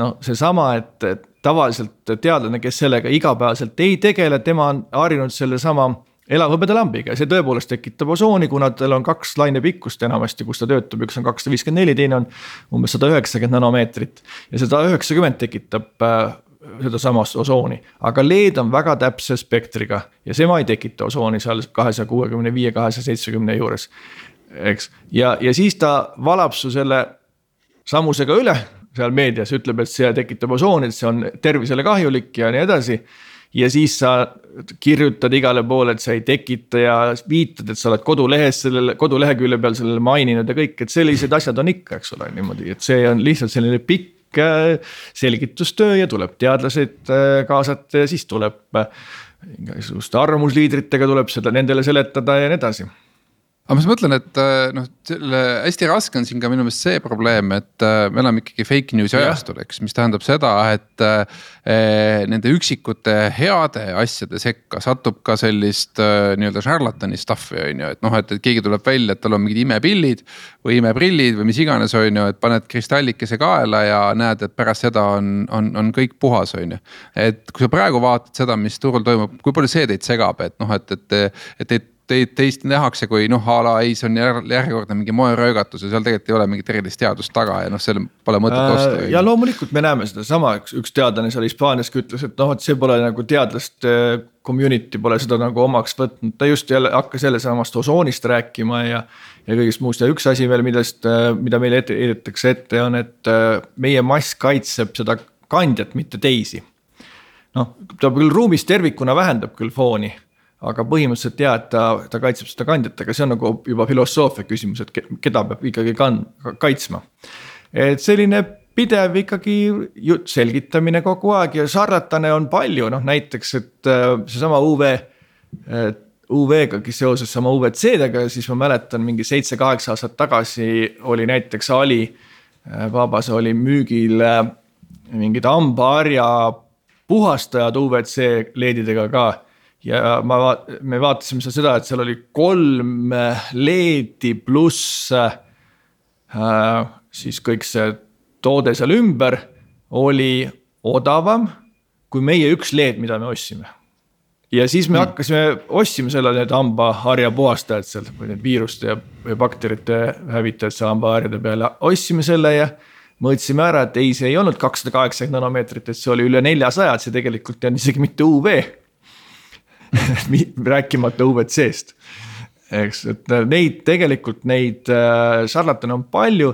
noh, seesama, et, et tavaliselt teadlane, kes sellega igapäevaselt ei tegele, tema on harjunud sellesama elavhõbedalambiga ja see tõepoolest tekitab osooni, kuna tal on kaks lainepikkust enamasti, kus ta töötab, üks on kakssada viiskümmend neli, teine on umbes sada üheksakümmend nanomeetrit. ja seda üheksakümmend tekitab äh, sedasamast osooni, aga LED on väga täpse spektriga ja sema ei tekita osooni seal kahesaja kuuekümne viie, kahesaja seitsmekümne juures. eks, ja, ja siis ta valab su selle sammusega üle seal meedias, ütleb, et see tekitab osooni, et see on tervisele kahjulik ja nii edasi. ja siis sa kirjutad igale poole, et sa ei tekita ja viitad, et sa oled kodulehes sellele, kodulehekülje peal sellele maininud ja kõik, et sellised asjad on ikka, eks ole, niimoodi, et see on lihtsalt selline pikk selgitustöö ja tuleb teadlased äh, kaasata ja siis tuleb äh, igasuguste arvamusliidritega tuleb seda nendele seletada ja nii edasi aga ma siis mõtlen, et äh, noh, selle hästi raske on siin ka minu meelest see probleem, et äh, me oleme ikkagi fake news'i ajastul, eks, mis tähendab seda, et äh,. Nende üksikute heade asjade sekka satub ka sellist äh, nii-öelda šarlatani stuff'i on ju, et noh, et, et keegi tuleb välja, et tal on mingid imepillid. või imeprillid või mis iganes, on ju, et paned kristallikese kaela ja näed, et pärast seda on, on, on kõik puhas, on ju. et kui sa praegu vaatad seda, mis turul toimub, kui palju see teid segab, et noh, et, et, et teid teid, teist nähakse kui noh, a la ei, see on järjekordne mingi moeröögatus ja seal tegelikult ei ole mingit erilist teadust taga ja noh, seal pole mõtet äh, osta. ja loomulikult me näeme sedasama, üks, üks teadlane seal Hispaanias ka ütles, et noh, et see pole nagu teadlaste community pole seda nagu omaks võtnud, ta just jälle hakkas jälle samast osoonist rääkima ja. ja kõigest muust ja üks asi veel, millest, mida meile ette heidetakse ette, on, et äh, meie mask kaitseb seda kandjat, mitte teisi. noh, ta küll ruumis tervikuna vähendab küll fooni aga põhimõtteliselt ja, et ta, ta kaitseb seda kandjat, aga see on nagu juba filosoofia küsimus, et keda peab ikkagi kan-, kaitsma. et selline pidev ikkagi jutt, selgitamine kogu aeg ja šarlatane on palju, noh näiteks, et äh, seesama UV. UV-gagi seoses sama UVC-dega, siis ma mäletan mingi seitse-kaheksa aastat tagasi oli näiteks Ali Vabas oli müügil äh, mingid hambaharja puhastajad UVC LED-idega ka ja ma, me vaatasime seda, et seal oli kolm LED-i pluss äh, siis kõik see toode seal ümber oli odavam kui meie üks LED, mida me ostsime. ja siis me mm. hakkasime, ostsime selle, need hambaharja puhastajad seal või need viiruste ja bakterite hävitajad seal hambaharjade peale, ostsime selle ja mõõtsime ära, et ei, see ei olnud kakssada kaheksakümmend nanomeetrit, et see oli üle neljasaja, et see tegelikult ei olnud isegi mitte UV rääkimata UVC-st eks, et neid tegelikult neid äh, šarlatane on palju.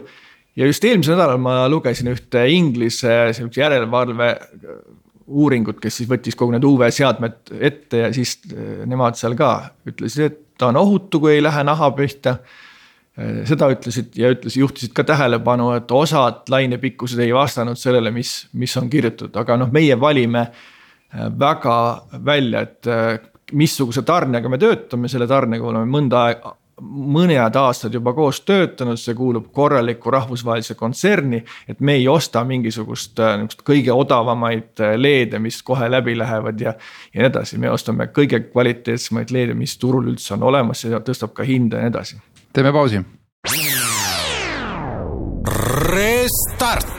ja just eelmisel nädalal ma lugesin ühte Inglise sihukese järelevalve äh, uuringut, kes siis võttis kogu need UV-seadmed ette ja siis äh, nemad seal ka ütlesid, et ta on ohutu, kui ei lähe naha pihta. seda ütlesid ja ütlesid, juhtisid ka tähelepanu, et osad lainepikkused ei vastanud sellele, mis, mis on kirjutatud, aga noh, meie valime väga välja, et missuguse tarnega me töötame, selle tarnega oleme mõnda aega mõned aastad juba koos töötanud, see kuulub korralikku rahvusvahelise kontserni. et me ei osta mingisugust äh, niisugust kõige odavamaid äh, LED-e, mis kohe läbi lähevad ja. ja nii edasi, me ostame kõige kvaliteetsemaid LED-e, mis turul üldse on olemas ja tõstab ka hinda ja nii edasi. teeme pausi. Restart.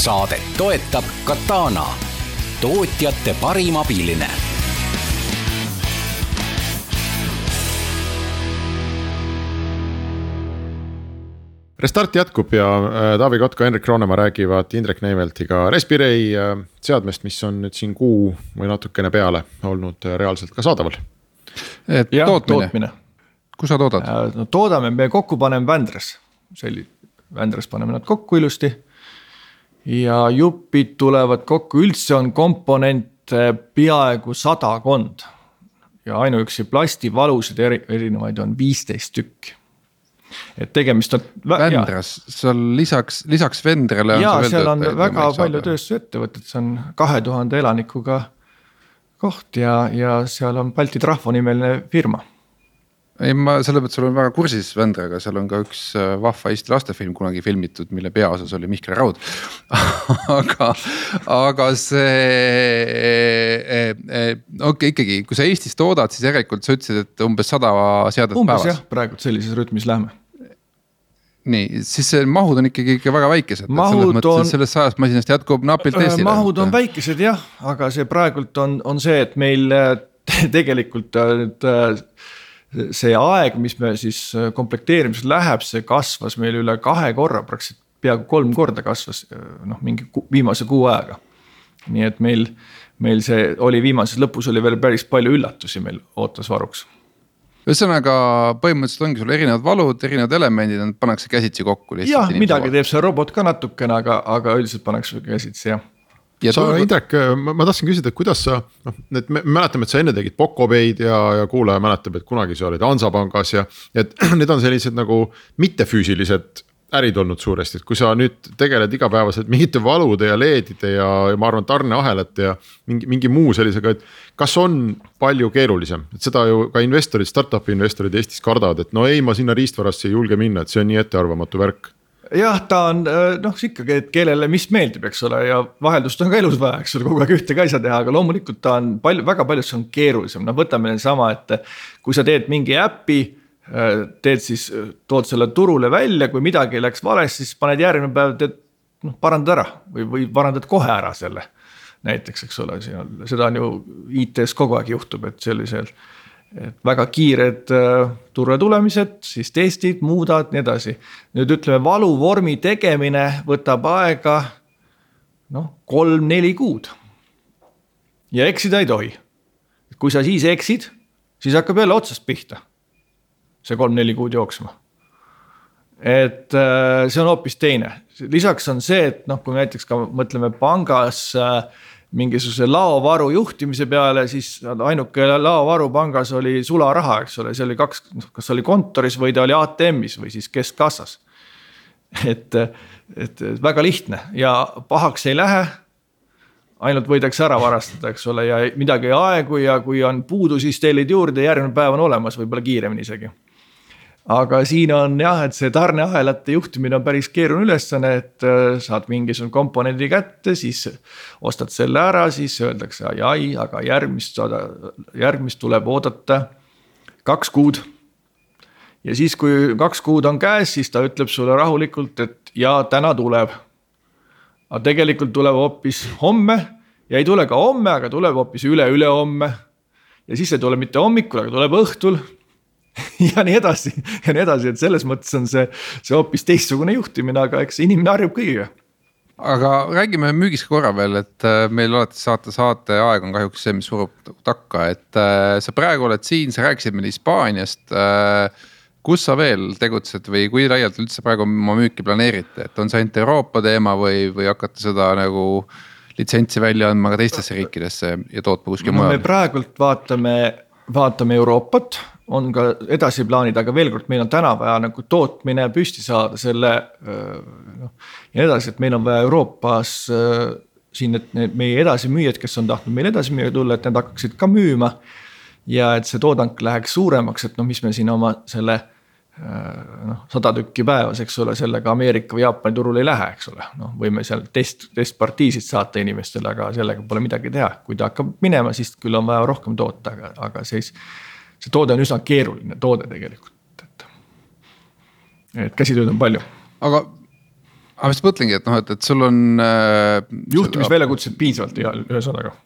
Saadet toetab Katana tootjate parim abiline. Restart jätkub ja äh, Taavi Kotka, Henrik Roonemaa räägivad Indrek Neiveltiga Respirei äh, seadmest, mis on nüüd siin kuu või natukene peale olnud äh, reaalselt ka saadaval. tootmine, tootmine., kus sa toodad? no toodame, me kokku paneme Vändras, selli-, Vändras paneme nad kokku ilusti ja jupid tulevad kokku, üldse on komponente peaaegu sadakond. ja ainuüksi plastivalusid eri, erinevaid on viisteist tükki. et tegemist on. Vändras, seal lisaks, lisaks Vendrale ja seal on väga palju tööstusettevõtteid, see on kahe tuhande elanikuga koht ja, ja seal on Balti Trahvo nimeline firma ei, ma selles mõttes olen väga kursis Vendraga, seal on ka üks äh, vahva Eesti lastefilm kunagi filmitud, mille peaosas oli Mihkel Raud aga, aga see eh,, eh, okei okay, ikkagi, kui sa Eestis toodad, siis järelikult sa ütlesid, et umbes sada seadet umbes päevas. jah, praegu sellises rütmis läheme nii, siis mahud on ikkagi ikka väga väikesed. selles mõttes, et sellest sajast masinast jätkub napilt Eestile. mahud on väikesed jah, aga see praegult on, on see, et meil tegelikult nüüd see aeg, mis me siis äh, komplekteerimisel läheb, see kasvas meil üle kahe korra, praktiliselt peaaegu kolm korda kasvas äh, noh, mingi viimase kuu ajaga. nii et meil, meil see oli viimases lõpus oli veel päris palju üllatusi meil ootas varuks ühesõnaga põhimõtteliselt ongi sul erinevad valud, erinevad elemendid, need pannakse käsitsi kokku. jah, midagi teeb see robot ka natukene, aga, aga üldiselt pannakse käsitsi jah ja sa, Indrek, ma, ma tahtsin küsida, et kuidas sa, noh, et me mäletame, et sa enne tegid Pocopeid ja, ja kuulaja mäletab, et kunagi sa olid Hansapangas ja. et need on sellised nagu mittefüüsilised ärid olnud suuresti, et kui sa nüüd tegeled igapäevaselt mingite valude ja LED-ide ja, ja ma arvan, tarneahelate ja mingi, mingi muu sellisega, et. kas on palju keerulisem, et seda ju ka investorid, startup'i investorid Eestis kardavad, et no ei, ma sinna riistvarasse ei julge minna, et see on nii ettearvamatu värk jah, ta on äh, noh, ikkagi, et kellele mis meeldib, eks ole, ja vaheldust on ka elus vaja, eks ole, kogu aeg ühte ka ei saa teha, aga loomulikult ta on palju, väga palju see on keerulisem, noh, võtame sama, et. kui sa teed mingi äpi, äh, teed siis, tood selle turule välja, kui midagi läks valesti, siis paned järgmine päev, teed noh, parandad ära või, või parandad kohe ära selle. näiteks, eks ole, seda on ju IT-s kogu aeg juhtub, et sellisel väga kiired äh, turule tulemised, siis testid, muudad, nii edasi. nüüd ütleme, valuvormi tegemine võtab aega noh, kolm-neli kuud. ja eksida ei tohi. kui sa siis eksid, siis hakkab jälle otsast pihta. see kolm-neli kuud jooksma. et äh, see on hoopis teine, lisaks on see, et noh, kui näiteks ka mõtleme pangas äh, mingisuguse laovaru juhtimise peale, siis ainuke laovaru pangas oli sularaha, eks ole, see oli kaks, noh, kas oli kontoris või ta oli ATM-is või siis keskkassas. et, et väga lihtne ja pahaks ei lähe. ainult võidakse ära varastada, eks ole, ja midagi ei aegu ja kui on puudu, siis tellid juurde, järgmine päev on olemas, võib-olla kiiremini isegi aga siin on jah, et see tarneahelate juhtimine on päris keeruline ülesanne, et äh, saad mingisuguse komponendi kätte, siis ostad selle ära, siis öeldakse ai, ai, aga järgmist järgmist tuleb oodata kaks kuud. ja siis, kui kaks kuud on käes, siis ta ütleb sulle rahulikult, et ja täna tuleb. aga tegelikult tuleb hoopis homme ja ei tule ka homme, aga tuleb hoopis üle-ülehomme. ja siis ei tule mitte hommikul, aga tuleb õhtul ja nii edasi ja nii edasi, et selles mõttes on see, see hoopis teistsugune juhtimine, aga eks inimene harjub kõigiga aga räägime müügist korra veel, et äh, meil alati saate, saate aeg on kahjuks see, mis surub takka, et äh, sa praegu oled siin, sa rääkisid meile Hispaaniast. Äh, kus sa veel tegutsed või kui laialt üldse praegu oma müüki planeerite, et on see ainult Euroopa teema või, või hakkate seda nagu litsentsi välja andma ka teistesse riikidesse ja tootma kuskil no, mujal? me praegult vaatame, vaatame Euroopat, on ka edasiplaanid, aga veel kord, meil on täna vaja nagu tootmine püsti saada, selle noh. ja nii edasi, et meil on vaja Euroopas siin, et need meie edasimüüjad, kes on tahtnud meil edasi müüa tulla, et need hakkaksid ka müüma. ja et see toodang läheks suuremaks, et noh, mis me siin oma selle noh, sada tükki päevas, eks ole, sellega Ameerika või Jaapani turule ei lähe, eks ole. noh, võime seal test, testpartiisid saata inimestele, aga sellega pole midagi teha, kui ta hakkab minema, siis küll on vaja rohkem toota, aga, aga siis see toode on üsna keeruline toode tegelikult, et. et käsitööd on palju. aga, aga ma just mõtlengi, et noh, et, et sul on äh,. juhtimisväljakutseid piisavalt ühesõnaga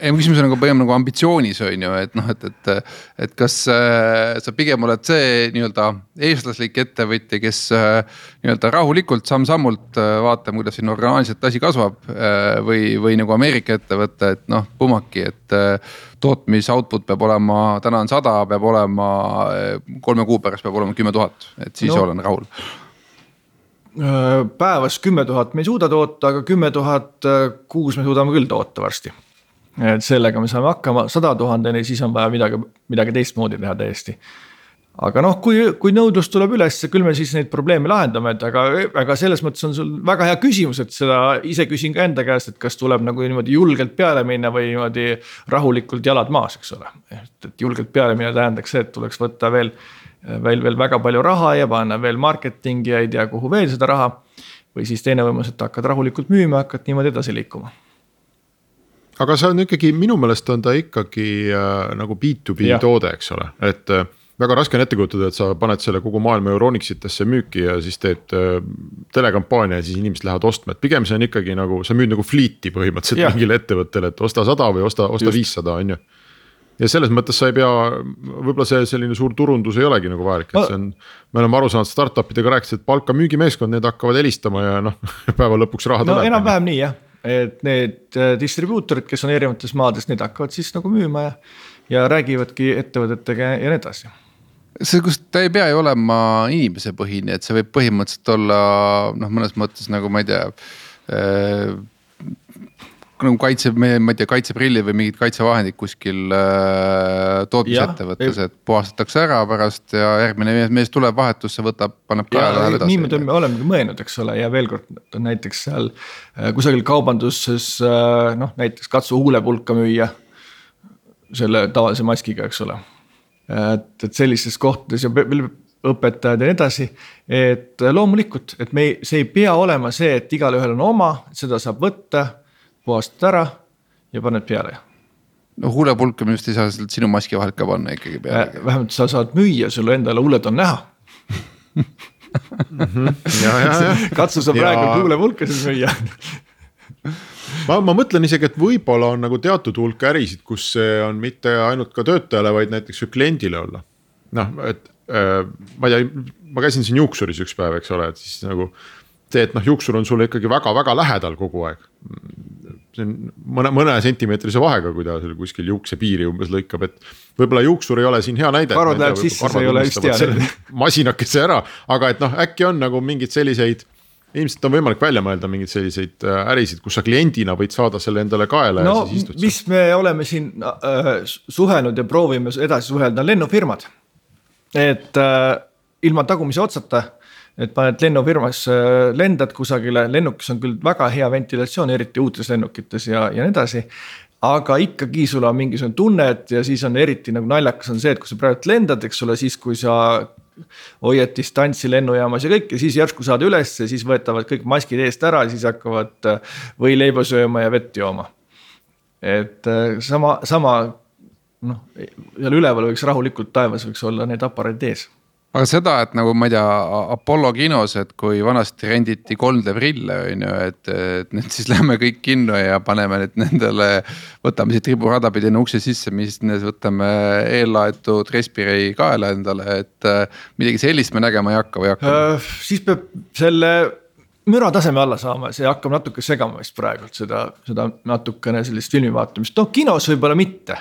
ei, mu küsimus on nagu pigem nagu ambitsioonis on ju, et noh, et, et, et kas äh, sa pigem oled see nii-öelda eestlaslik ettevõtja, kes äh, nii-öelda rahulikult samm-sammult äh, vaatab, kuidas siin orgaaniliselt asi kasvab äh,. või, või nagu Ameerika ettevõte, et noh, pumaki, et äh, tootmis output peab olema, täna on sada, peab olema äh, kolme kuu pärast peab olema kümme tuhat, et siis no. olen rahul äh, päevas kümme tuhat me ei suuda toota, aga kümme tuhat äh, kuus me suudame küll toota varsti et sellega me saame hakkama, sada tuhandeni, siis on vaja midagi, midagi teistmoodi teha täiesti. aga noh, kui, kui nõudlus tuleb üles, küll me siis neid probleeme lahendame, et aga, aga selles mõttes on sul väga hea küsimus, et seda ise küsin ka enda käest, et kas tuleb nagu niimoodi julgelt peale minna või niimoodi rahulikult jalad maas, eks ole. et, et julgelt peale minna tähendaks see, et tuleks võtta veel, veel, veel väga palju raha ja panna veel marketingi ja ei tea, kuhu veel seda raha. või siis teine võimalus, et hakkad rahulikult müüma, hakkad niimoodi edasi liikuma aga see on ikkagi, minu meelest on ta ikkagi äh, nagu B2B ja. toode, eks ole, et äh, väga raske on ette kujutada, et sa paned selle kogu maailma Euronix itesse müüki ja siis teed äh, telekampaania ja siis inimesed lähevad ostma, et pigem see on ikkagi nagu, sa müüd nagu fleet'i põhimõtteliselt ja. mingile ettevõttele, et osta sada või osta, osta viissada, on ju ja selles mõttes sa ei pea, võib-olla see selline suur turundus ei olegi nagu vajalik, et see on. me oleme aru saanud startup idega rääkides, et palka müügimeeskond, need hakkavad helistama ja noh, päeva lõpuks raha no, tuleb. enam-vähem nii jah et need äh, distribuutorid, kes on erinevates maades, need hakkavad siis nagu müüma ja, ja räägivadki ettevõtetega ja nii edasi. See, kus ta ei pea ju olema inimesepõhine, et see võib põhimõtteliselt olla noh, mõnes mõttes nagu ma ei tea nagu kaitse, ma ei tea, kaitseprillid või mingid kaitsevahendid kuskil äh, tootmisettevõttes, et puhastatakse ära pärast ja järgmine mees, mees tuleb vahetusse, võtab, paneb kaela, läheb edasi. niimoodi me olemegi mõelnud, eks ole, ja veel kord näiteks seal äh, kusagil kaubanduses äh, noh, näiteks katsu huulepulka müüa. selle tavalise maskiga, eks ole. et, et sellistes kohtades ja õpetajad ja nii edasi. et loomulikult, et me ei, see ei pea olema see, et igalühel on oma, seda saab võtta puhastad ära ja paned peale. no huulepulka minu arust ei saa sinu maski vahelt ka panna ikkagi peale äh,. vähemalt sa saad müüa, sul endale huuled on näha katsu sa praegu ja... huulepulkasid müüa ma, ma mõtlen isegi, et võib-olla on nagu teatud hulk ärisid, kus see on mitte ainult ka töötajale, vaid näiteks kliendile olla. noh, et äh, ma ei tea, ma käisin siin juuksuris üks päev, eks ole, et siis nagu see, et noh, juuksur on sulle ikkagi väga-väga lähedal kogu aeg. See on mõne, mõne sentimeetrise vahega, kui ta seal kuskil juuksepiiri umbes lõikab, et võib-olla juuksur ei ole siin hea näide. karvad läheb sisse, see ei ole hea näide. masinakese ära, aga et noh, äkki on nagu mingeid selliseid ilmselt on võimalik välja mõelda mingeid selliseid äh, ärisid, kus sa kliendina võid saada selle endale kaela no, ja siis istud. mis me oleme siin äh, suhelnud ja proovime edasi suhelda, lennufirmad. et äh, ilma tagumise otsata et paned lennufirmas, äh, lendad kusagile, lennukis on küll väga hea ventilatsioon, eriti uutes lennukites ja, ja nii edasi. aga ikkagi sul on mingisugune tunne, et ja siis on eriti nagu naljakas on see, et kui sa praegu lendad, eks ole, siis kui sa hoiad distantsi lennujaamas ja kõik ja siis järsku saad ülesse, siis võetavad kõik maskid eest ära, siis hakkavad äh, võileiba sööma ja vett jooma. et äh, sama, sama noh, seal üleval võiks rahulikult taevas võiks olla need aparaadid ees aga seda, et nagu ma ei tea, Apollo kinos, et kui vanasti renditi 3D prille on ju, et, et nüüd siis lähme kõik kinno ja paneme nüüd nendele. võtame siit riburada pidi ukse sisse, mis võtame eellaetud Respirei kaela endale, et äh, midagi sellist me nägema ei hakka või hakkame äh,? siis peab selle müra taseme alla saama, see hakkab natuke segama vist praegult seda, seda natukene sellist filmi vaatamist, noh kinos võib-olla mitte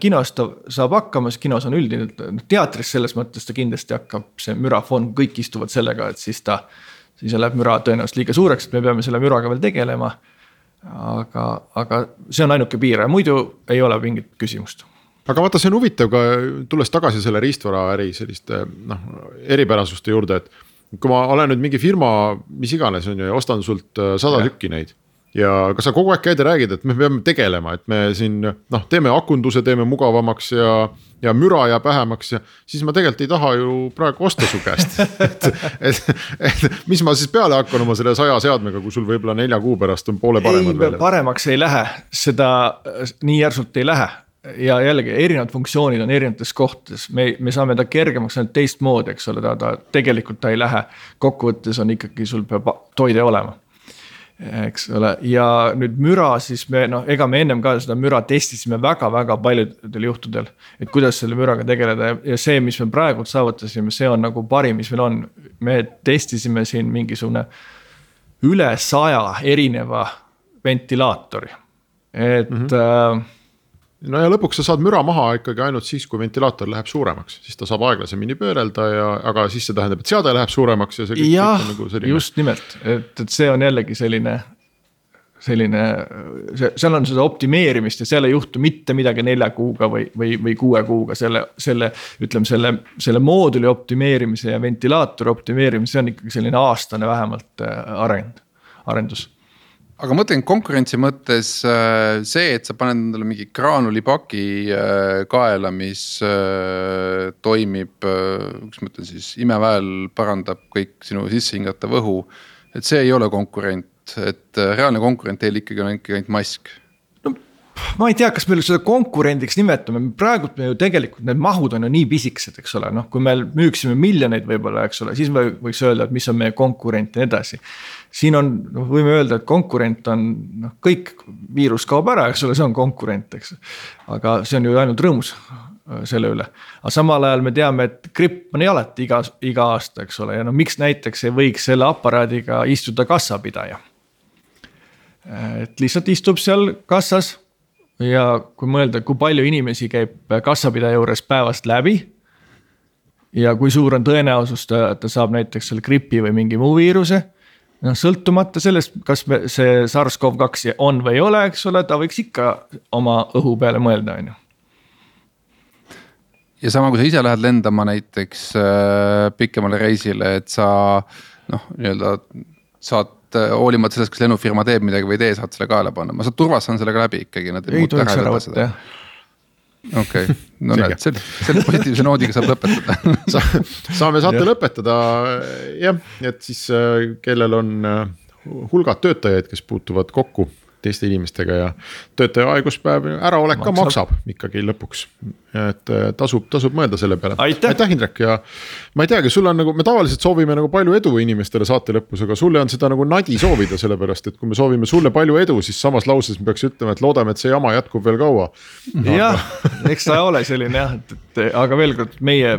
kinos ta saab hakkama, sest kinos on üldine, noh teatris selles mõttes ta kindlasti hakkab, see mürafond, kõik istuvad sellega, et siis ta. siis läheb müra tõenäoliselt liiga suureks, et me peame selle müraga veel tegelema. aga, aga see on ainuke piir ja muidu ei ole mingit küsimust aga vaata, see on huvitav ka tulles tagasi selle riistvaraäri selliste noh eripärasuste juurde, et. kui ma olen nüüd mingi firma, mis iganes on ju ja ostan sult äh, sada tükki neid ja kas sa kogu aeg käid ja räägid, et me peame tegelema, et me siin noh, teeme akunduse, teeme mugavamaks ja, ja müra jääb vähemaks ja siis ma tegelikult ei taha ju praegu osta su käest. Et, et, et mis ma siis peale hakkan oma selle saja seadmega, kui sul võib-olla nelja kuu pärast on poole paremad veel. paremaks ei lähe, seda nii järsult ei lähe. Ja jällegi erinevad funktsioonid on erinevates kohtades, me, me saame ta kergemaks ainult teistmoodi, eks ole, ta, ta tegelikult ta ei lähe. kokkuvõttes on ikkagi, sul peab toide olema eks ole, ja nüüd müra, siis me noh, ega me ennem ka seda müra testisime väga-väga paljudel juhtudel. et kuidas selle müraga tegeleda ja see, mis me praegu saavutasime, see on nagu parim, mis meil on. me testisime siin mingisugune üle saja erineva ventilaatori, et mm. -hmm. Äh, no ja lõpuks sa saad müra maha ikkagi ainult siis, kui ventilaator läheb suuremaks, siis ta saab aeglasemini pöörelda ja, aga siis see tähendab, et seade läheb suuremaks ja see kõik, ja, on nagu selline. just nimelt, et, et see on jällegi selline, selline, seal on seda optimeerimist ja seal ei juhtu mitte midagi nelja kuuga või, või, või kuue kuuga selle, selle. ütleme selle, selle mooduli optimeerimise ja ventilaatori optimeerimise, see on ikkagi selline aastane vähemalt äh, areng, arendus aga ma mõtlen konkurentsi mõttes äh, see, et sa paned endale mingi graanulipaki äh, kaela, mis äh, toimib, kuidas ma ütlen siis, imeväel parandab kõik sinu sisse hingatav õhu. et see ei ole konkurent, et reaalne konkurent teil ikkagi on ikkagi ainult mask ma ei tea, kas me seda konkurendiks nimetame, praegult me ju tegelikult need mahud on ju nii pisikesed, eks ole, noh, kui me müüksime miljoneid võib-olla, eks ole, siis me võiks öelda, et mis on meie konkurent ja nii edasi. siin on, noh, võime öelda, et konkurent on noh, kõik viirus kaob ära, eks ole, see on konkurent, eks. aga see on ju ainult rõõmus äh, selle üle, aga samal ajal me teame, et gripp on ju alati iga, iga aasta, eks ole, ja no miks näiteks ei võiks selle aparaadiga istuda kassapidaja. et lihtsalt istub seal kassas ja kui mõelda, kui palju inimesi käib kassapidaja juures päevast läbi. ja kui suur on tõenäosus, ta, saab näiteks seal gripi või mingi muu viiruse. noh, sõltumata sellest, kas me, see SARS-CoV-2 on või ei ole, eks ole, ta võiks ikka oma õhu peale mõelda, on ju ja sama, kui sa ise lähed lendama näiteks äh, pikemale reisile, et sa noh, nii-öelda saad et äh, hoolimata sellest, kas lennufirma teeb midagi või ei tee, saad selle kaela panna, ma saan turvas saan sellega läbi ikkagi. ei tohiks ära võtta jah okei okay., no näed, selle, selle positiivse noodiga saab lõpetada Sa, saame saate ja. lõpetada jah, et siis äh, kellel on äh, hulgad töötajaid, kes puutuvad kokku teiste inimestega ja töötaja haiguspäev äraolek ka maksab ikkagi lõpuks. et äh, tasub, tasub mõelda selle peale. aitäh, Indrek ja ma ei teagi, sul on nagu, me tavaliselt soovime nagu palju edu inimestele saate lõpus, aga sulle on seda nagu nadi soovida, sellepärast et kui me soovime sulle palju edu, siis samas lauses me peaks ütlema, et loodame, et see jama jätkub veel kaua. jah, eks ta ole selline jah, et, et aga veel kord meie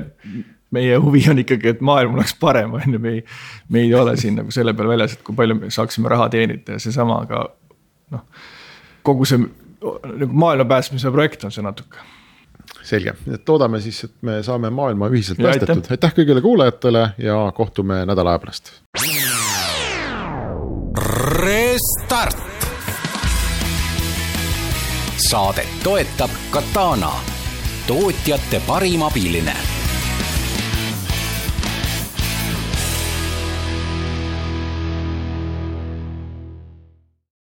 meie huvi on ikkagi, et maailm oleks parem, on ju, me ei, me ei ole siin nagu selle peale väljas, et kui palju me saaksime raha teenida ja seesama, aga noh, kogu see nagu maailma päästmise projekt on see natuke selge, et loodame siis, et me saame maailma ühiselt päästetud, aitäh. aitäh kõigile kuulajatele ja kohtume nädala aja pärast. Restart. saadet toetab Katana, tootjate parim abiline